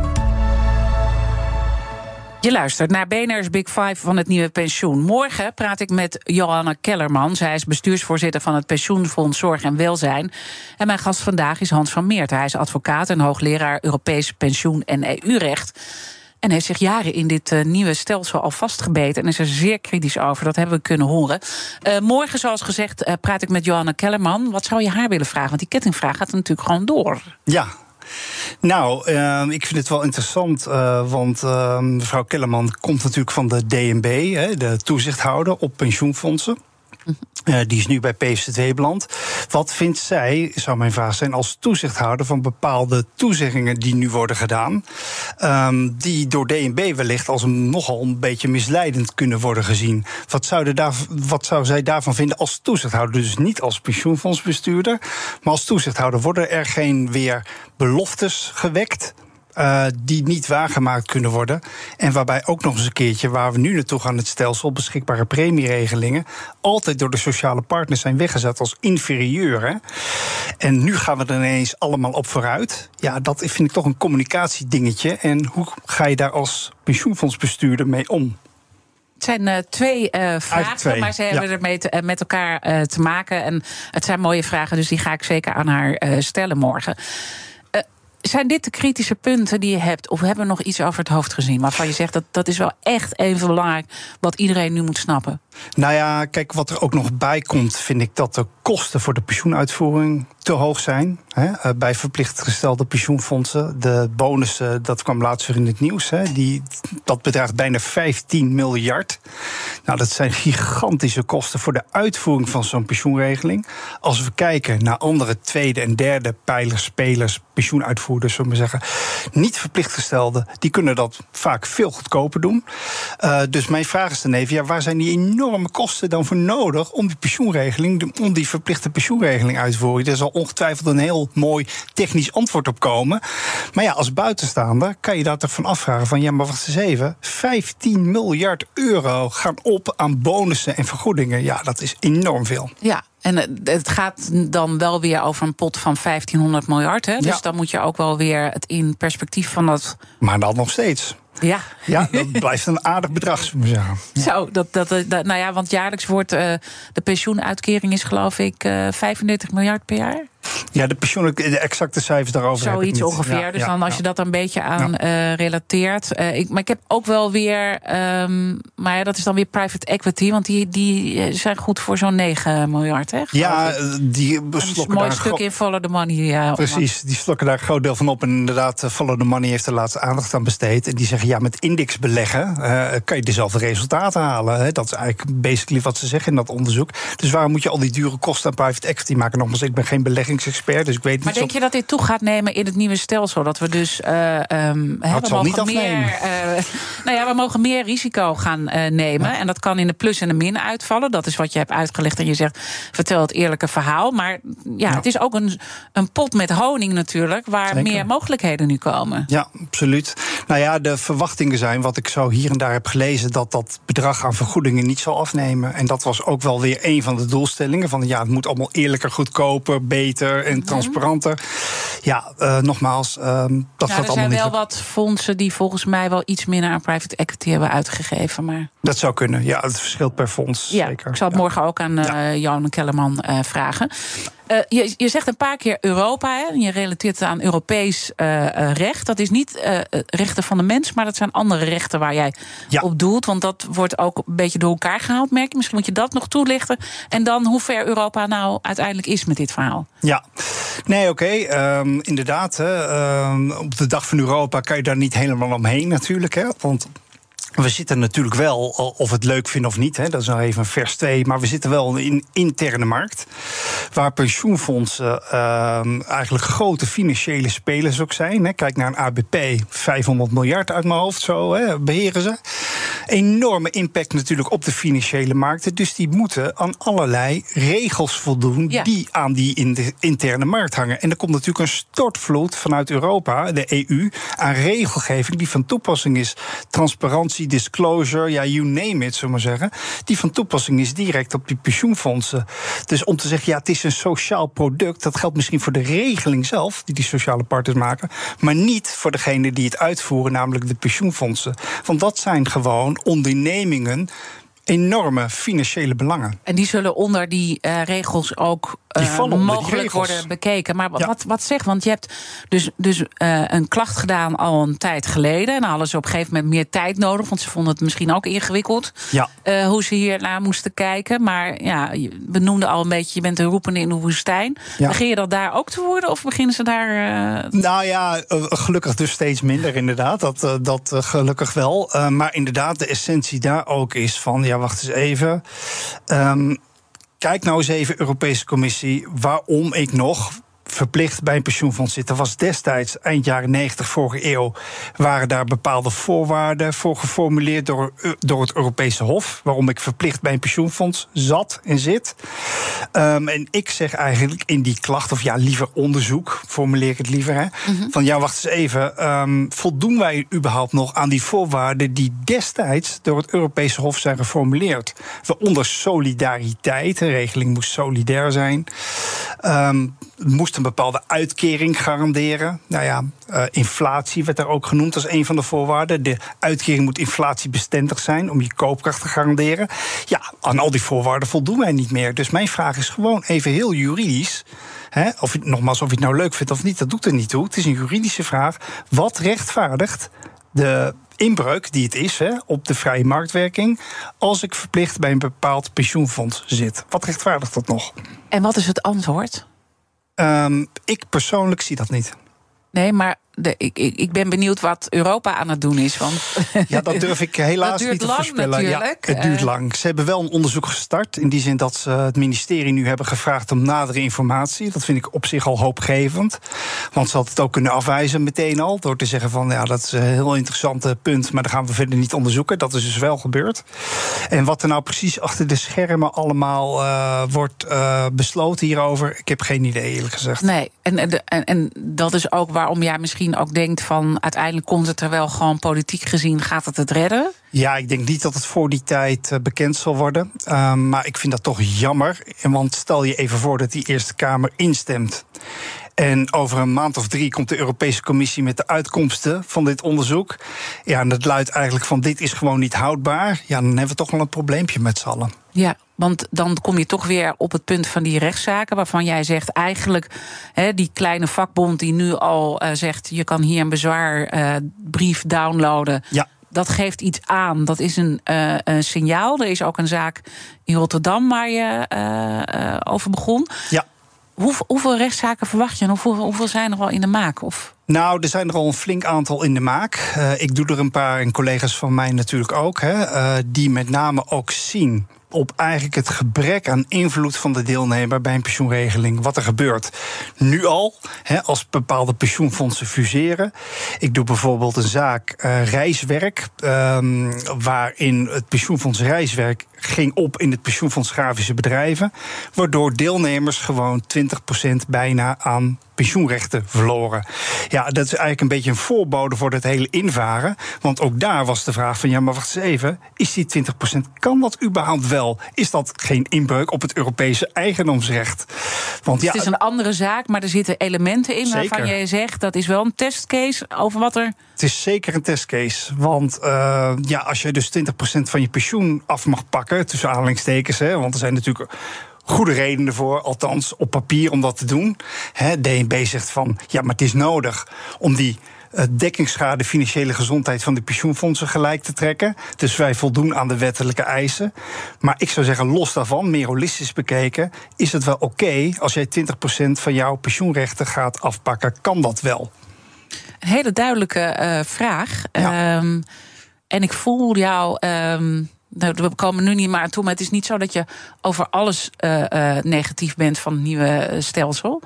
Je luistert naar BNR's Big Five van het nieuwe pensioen. Morgen praat ik met Johanna Kellerman. Zij is bestuursvoorzitter van het Pensioenfonds Zorg en Welzijn. En mijn gast vandaag is Hans van Meert. Hij is advocaat en hoogleraar Europees pensioen en EU-recht. En heeft zich jaren in dit uh, nieuwe stelsel al vastgebeten. En is er zeer kritisch over. Dat hebben we kunnen horen. Uh, morgen, zoals gezegd, uh, praat ik met Johanna Kellerman. Wat zou je haar willen vragen? Want die kettingvraag gaat natuurlijk gewoon door. Ja, nou, uh, ik vind het wel interessant, uh, want uh, mevrouw Kellerman komt natuurlijk van de DNB, hè, de toezichthouder op pensioenfondsen. Uh, die is nu bij PVC beland. Wat vindt zij, zou mijn vraag zijn, als toezichthouder van bepaalde toezeggingen die nu worden gedaan, um, die door DNB wellicht als nogal een beetje misleidend kunnen worden gezien? Wat daar, wat zou zij daarvan vinden als toezichthouder? Dus niet als pensioenfondsbestuurder, maar als toezichthouder. Worden er geen weer beloftes gewekt? Uh, die niet waargemaakt kunnen worden. En waarbij ook nog eens een keertje, waar we nu naartoe gaan, het stelsel beschikbare premieregelingen, altijd door de sociale partners zijn weggezet als inferieur. Hè? En nu gaan we er ineens allemaal op vooruit. Ja, dat vind ik toch een communicatiedingetje. En hoe ga je daar als pensioenfondsbestuurder mee om? Het zijn uh, twee uh, vragen, twee. maar ze hebben ja. ermee te, uh, met elkaar te maken. En het zijn mooie vragen, dus die ga ik zeker aan haar stellen morgen. Zijn dit de kritische punten die je hebt? Of hebben we nog iets over het hoofd gezien waarvan je zegt dat dat is wel echt even belangrijk wat iedereen nu moet snappen? Nou ja, kijk, wat er ook nog bij komt, vind ik dat de kosten voor de pensioenuitvoering te hoog zijn. Hè, bij verplicht gestelde pensioenfondsen. De bonussen, dat kwam laatst weer in het nieuws, hè, die, dat bedraagt bijna 15 miljard. Nou, dat zijn gigantische kosten voor de uitvoering van zo'n pensioenregeling. Als we kijken naar andere tweede en derde pijlers, spelers, pensioenuitvoerders, zullen we zeggen, niet verplicht gestelde, die kunnen dat vaak veel goedkoper doen. Uh, dus mijn vraag is dan even, ja, waar zijn die enorme kosten dan voor nodig om die pensioenregeling, om die verplichte pensioenregeling uit te voeren? Er zal ongetwijfeld een heel mooi technisch antwoord op komen. Maar ja, als buitenstaander kan je daar toch van afvragen van, ja, maar wacht eens even, 15 miljard euro gaan op aan bonussen en vergoedingen. Ja, dat is enorm veel. Ja, en het gaat dan wel weer over een pot van 1500 miljard. Hè? Dus ja. dan moet je ook wel weer het in perspectief van dat. Maar dan nog steeds. Ja. ja, dat blijft een aardig bedrag, zou ik zeggen. Ja. Zo, dat, dat, dat, nou ja, want jaarlijks wordt uh, de pensioenuitkering is geloof ik uh, 35 miljard per jaar. Ja, de pensioen, de exacte cijfers daarover. Zoiets ongeveer. Ja, dus dan als je dat een beetje aan uh, relateert. Uh, ik, maar ik heb ook wel weer. Um, maar ja, dat is dan weer private equity. Want die, die zijn goed voor zo'n 9 miljard. Hè, ja, die slokken een mooi stuk in Follow the Money. Ja, Precies, die slokken daar een groot deel van op. En inderdaad, Follow the Money heeft er laatste aandacht aan besteed. En die zeggen ja, met index beleggen uh, kan je dezelfde resultaten halen. Hè. Dat is eigenlijk basically wat ze zeggen in dat onderzoek. Dus waarom moet je al die dure kosten aan private equity maken? Nogmaals, ik ben geen dus ik weet niet. Maar denk je dat dit toe gaat nemen in het nieuwe stelsel? Dat we dus. Uh, um, het zal niet afnemen. Meer, uh, nou ja, we mogen meer risico gaan nemen. Ja. En dat kan in de plus en de min uitvallen. Dat is wat je hebt uitgelegd. En je zegt, vertel het eerlijke verhaal. Maar ja, ja. het is ook een, een pot met honing natuurlijk. Waar Zeker. meer mogelijkheden nu komen. Ja, absoluut. Nou ja, de verwachtingen zijn, wat ik zo hier en daar heb gelezen, dat dat bedrag aan vergoedingen niet zal afnemen. En dat was ook wel weer een van de doelstellingen. Van ja, het moet allemaal eerlijker, goedkoper, beter en transparanter. Ja, uh, nogmaals, uh, dat ja, gaat allemaal niet. Er zijn wel wat fondsen die volgens mij wel iets minder aan private equity hebben uitgegeven. Maar... Dat zou kunnen, ja, het verschilt per fonds. Ja, zeker. ik zal het ja. morgen ook aan uh, ja. Jan Kellerman uh, vragen. Uh, je, je, zegt een paar keer Europa, hè? je relateert het aan Europees uh, uh, recht. Dat is niet rechten van de mens, maar dat zijn andere rechten waar jij ja. op doelt. Want dat wordt ook een beetje door elkaar gehaald, merk je. Misschien moet je dat nog toelichten. En dan hoe ver Europa nou uiteindelijk is met dit verhaal. Ja, nee, oké. Okay. Um, inderdaad, hè, um, op de dag van Europa kan je daar niet helemaal omheen natuurlijk. Hè, want we zitten natuurlijk wel, of het leuk vinden of niet, hè, dat is nog even een vers 2, maar we zitten wel in een interne markt. Waar pensioenfondsen uh, eigenlijk grote financiële spelers ook zijn. Hè. Kijk naar een ABP, 500 miljard uit mijn hoofd, zo hè, beheren ze. enorme impact natuurlijk op de financiële markten. Dus die moeten aan allerlei regels voldoen die aan die in de interne markt hangen. En er komt natuurlijk een stortvloed vanuit Europa, de EU, aan regelgeving die van toepassing is. Transparantie, disclosure, ja, you name it, zullen we maar zeggen. Die van toepassing is direct op die pensioenfondsen. Dus om te zeggen, ja, het is een sociaal product, dat geldt misschien voor de regeling zelf, die die sociale partners maken, maar niet voor degene die het uitvoeren, namelijk de pensioenfondsen. Want dat zijn gewoon ondernemingen enorme financiële belangen. En die zullen onder die uh, regels ook uh, mogelijk worden bekeken. Maar ja. wat, wat zegt, want je hebt dus, dus uh, een klacht gedaan al een tijd geleden. En dan hadden ze op een gegeven moment meer tijd nodig, want ze vonden het misschien ook ingewikkeld ja. hoe ze hier naar moesten kijken. Maar ja, we noemden al een beetje, je bent een roepende in de woestijn. Ja. Begin je dat daar ook te worden of beginnen ze daar. Nou ja, gelukkig dus steeds minder inderdaad. Dat, dat gelukkig wel. maar inderdaad, de essentie daar ook is van ja, wacht eens even. Um, kijk nou eens even, Europese Commissie, waarom ik nog verplicht bij een pensioenfonds zit. Er was destijds, eind jaren 90, vorige eeuw, waren daar bepaalde voorwaarden voor geformuleerd door, door het Europese Hof. Waarom ik verplicht bij een pensioenfonds zat en zit. Um, en ik zeg eigenlijk in die klacht, of ja, liever onderzoek, formuleer ik het liever. Hè, mm -hmm. Van ja, wacht eens even. Um, voldoen wij überhaupt nog aan die voorwaarden die destijds door het Europese Hof zijn geformuleerd? Waaronder solidariteit, een regeling moest solidair zijn. Um, moest een bepaalde uitkering garanderen. Nou ja, uh, inflatie werd daar ook genoemd als een van de voorwaarden. De uitkering moet inflatiebestendig zijn om je koopkracht te garanderen. Ja, aan al die voorwaarden voldoen wij niet meer. Dus mijn vraag is gewoon even heel juridisch. Hè, of, nogmaals, of je het nou leuk vindt of niet, dat doet er niet toe. Het is een juridische vraag. Wat rechtvaardigt de inbreuk die het is hè, op de vrije marktwerking. als ik verplicht bij een bepaald pensioenfonds zit? Wat rechtvaardigt dat nog? En wat is het antwoord? Um, ik persoonlijk zie dat niet. Nee, maar de, ik, ik, ik ben benieuwd wat Europa aan het doen is. Want ja, dat durf ik helaas niet te lang, voorspellen. Ja, het duurt lang. Ze hebben wel een onderzoek gestart. In die zin dat ze het ministerie nu hebben gevraagd om nadere informatie. Dat vind ik op zich al hoopgevend. Want ze had het ook kunnen afwijzen meteen al. Door te zeggen van ja, dat is een heel interessant punt. Maar dat gaan we verder niet onderzoeken. Dat is dus wel gebeurd. En wat er nou precies achter de schermen allemaal uh, wordt uh, besloten hierover. Ik heb geen idee eerlijk gezegd. Nee, en, en, en dat is ook waarom jij misschien ook denkt van uiteindelijk komt het er wel gewoon politiek gezien, gaat het het redden? Ja, ik denk niet dat het voor die tijd bekend zal worden. Uh, maar ik vind dat toch jammer. Want stel je even voor dat die Eerste Kamer instemt. En over een maand of drie komt de Europese Commissie met de uitkomsten van dit onderzoek. Ja, en dat luidt eigenlijk van dit is gewoon niet houdbaar. Ja, dan hebben we toch wel een probleempje met z'n allen. Ja, want dan kom je toch weer op het punt van die rechtszaken, waarvan jij zegt eigenlijk hè, die kleine vakbond die nu al uh, zegt je kan hier een bezwaarbrief uh, downloaden. Ja. Dat geeft iets aan. Dat is een, uh, een, signaal. Er is ook een zaak in Rotterdam waar je over begon. Ja. Hoe, hoeveel rechtszaken verwacht je en hoeveel, hoeveel zijn er al in de maak? Of? Nou, er zijn er al een flink aantal in de maak. Ik doe er een paar en collega's van mij natuurlijk ook. Hè, die met name ook zien op eigenlijk het gebrek aan invloed van de deelnemer bij een pensioenregeling. Wat er gebeurt nu al, als bepaalde pensioenfondsen fuseren. Ik doe bijvoorbeeld een zaak uh, reiswerk, um, waarin het pensioenfonds reiswerk ging op in het pensioenfonds grafische bedrijven. Waardoor deelnemers gewoon 20% bijna aan pensioenrechten verloren. Ja, dat is eigenlijk een beetje een voorbode voor het hele invaren. Want ook daar was de vraag van, ja, maar wacht eens even. Is die 20%, kan dat überhaupt wel? Is dat geen inbreuk op het Europese eigendomsrecht? Want, ja, het is een andere zaak, maar er zitten elementen in zeker. waarvan jij zegt... dat is wel een testcase over wat er... Het is zeker een testcase. Want uh, ja, als je dus 20% van je pensioen af mag pakken... tussen aanhalingstekens, hè, want er zijn natuurlijk goede redenen voor, althans op papier, om dat te doen. He, DNB zegt van ja, maar het is nodig om die uh, dekkingsschade financiële gezondheid van de pensioenfondsen gelijk te trekken. Dus wij voldoen aan de wettelijke eisen. Maar ik zou zeggen, los daarvan, meer holistisch bekeken, is het wel oké okay als jij 20% van jouw pensioenrechten gaat afpakken. Kan dat wel? Een hele duidelijke uh, vraag. Ja. Um, en ik voel jou. Um nou, we komen nu niet meer aan toe, maar het is niet zo dat je over alles uh, uh, negatief bent van het nieuwe stelsel.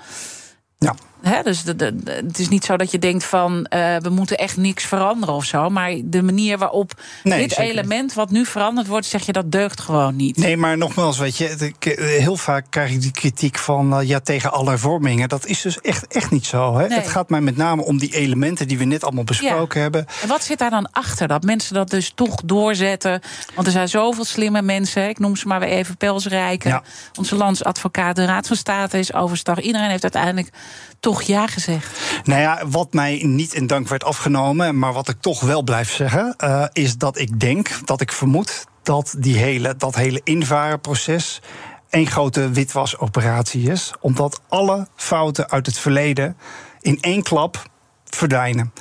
Ja. Dus de, de, de- het is niet zo dat je denkt van eh, we moeten echt niks veranderen of zo. Maar de manier waarop Nee, dit zeker element wat nu veranderd wordt, zeg je dat deugt gewoon niet. Nee, maar nogmaals, weet je, heel vaak krijg ik die kritiek van eh, ja, tegen alle hervormingen. Dat is dus echt, echt niet zo. Hè? Nee. Het gaat mij met name om die elementen die we net allemaal besproken hebben. En wat zit daar dan achter? Dat mensen dat dus toch doorzetten. Want er zijn zoveel slimme mensen. Ik noem ze maar weer even Pelsrijken. Ja. Onze landsadvocaat, de Raad van State is overstag. Iedereen heeft uiteindelijk toch ja gezegd. Nou ja, wat mij niet in dank werd afgenomen, maar wat ik toch wel blijf zeggen, eh, is dat ik denk, dat ik vermoed dat die hele, dat hele invarenproces één grote witwasoperatie is. Omdat alle fouten uit het verleden in één klap verdwijnen.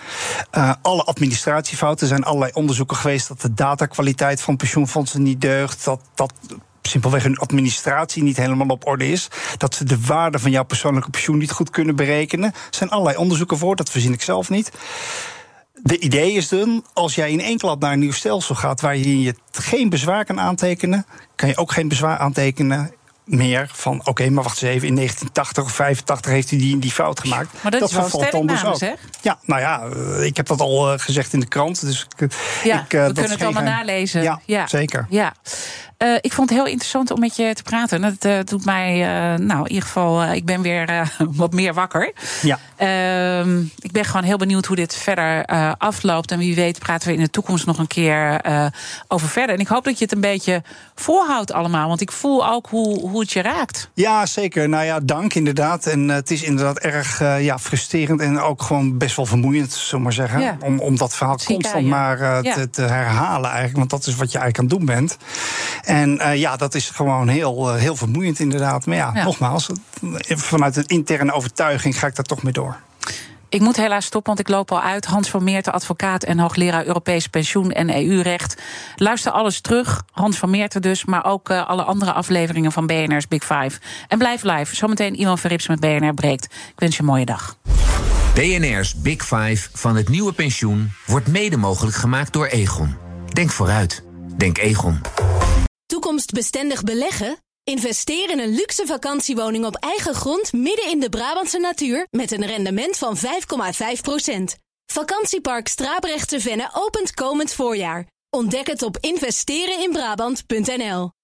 Eh, alle administratiefouten zijn allerlei onderzoeken geweest dat de datakwaliteit van pensioenfondsen niet deugt. Dat, dat simpelweg hun administratie niet helemaal op orde is. Dat ze de waarde van jouw persoonlijke pensioen niet goed kunnen berekenen. Er zijn allerlei onderzoeken voor, dat verzin ik zelf niet. De idee is dan, als jij in één klap naar een nieuw stelsel gaat waar je je geen bezwaar kan aantekenen, kan je ook geen bezwaar aantekenen meer van oké, maar wacht eens even, in 1980 of 85 heeft hij die, die fout gemaakt. Maar dat is wel dan dus ook. zeg. Ja, nou ja, eh, ik heb dat al eh, gezegd in de krant. Dus ik, Ja, ik, eh, we dat kunnen het allemaal nalezen. Ja, zeker. Ja. Eh, ik vond het heel interessant om met je te praten. Dat eh, doet mij, eh, nou in ieder geval, ik ben weer wat meer wakker. Ja. Ehm, ik ben gewoon heel benieuwd hoe dit verder afloopt. En wie weet praten we in de toekomst nog een keer over verder. En ik hoop dat je het een beetje voorhoudt allemaal. Want ik voel ook hoe, hoe het je raakt. Ja, zeker. Nou ja, dank inderdaad. En eh, het is inderdaad erg eh, ja, frustrerend en ook gewoon best wel vermoeiend, zullen maar zeggen. Ja. Om, om dat verhaal constant maar eh, Ja. te, te herhalen eigenlijk. Want dat is wat je eigenlijk aan het doen bent. En ja, dat is gewoon heel, heel vermoeiend inderdaad. Maar ja, Ja. nogmaals, vanuit een interne overtuiging ga ik daar toch mee door. Ik moet helaas stoppen, want ik loop al uit. Hans van Meerten, advocaat en hoogleraar Europees pensioen en EU-recht. Luister alles terug, Hans van Meerten dus... maar ook eh, alle andere afleveringen van BNR's Big Five. En blijf live. Zometeen Iwan Verrips met BNR breekt. Ik wens je een mooie dag. BNR's Big Five van het nieuwe pensioen wordt mede mogelijk gemaakt door Egon. Denk vooruit. Denk Egon. Toekomstbestendig beleggen? Investeer in een luxe vakantiewoning op eigen grond midden in de Brabantse natuur met een rendement van 5,5%. Vakantiepark Strabrechtse Venne opent komend voorjaar. Ontdek het op investereninbrabant.nl.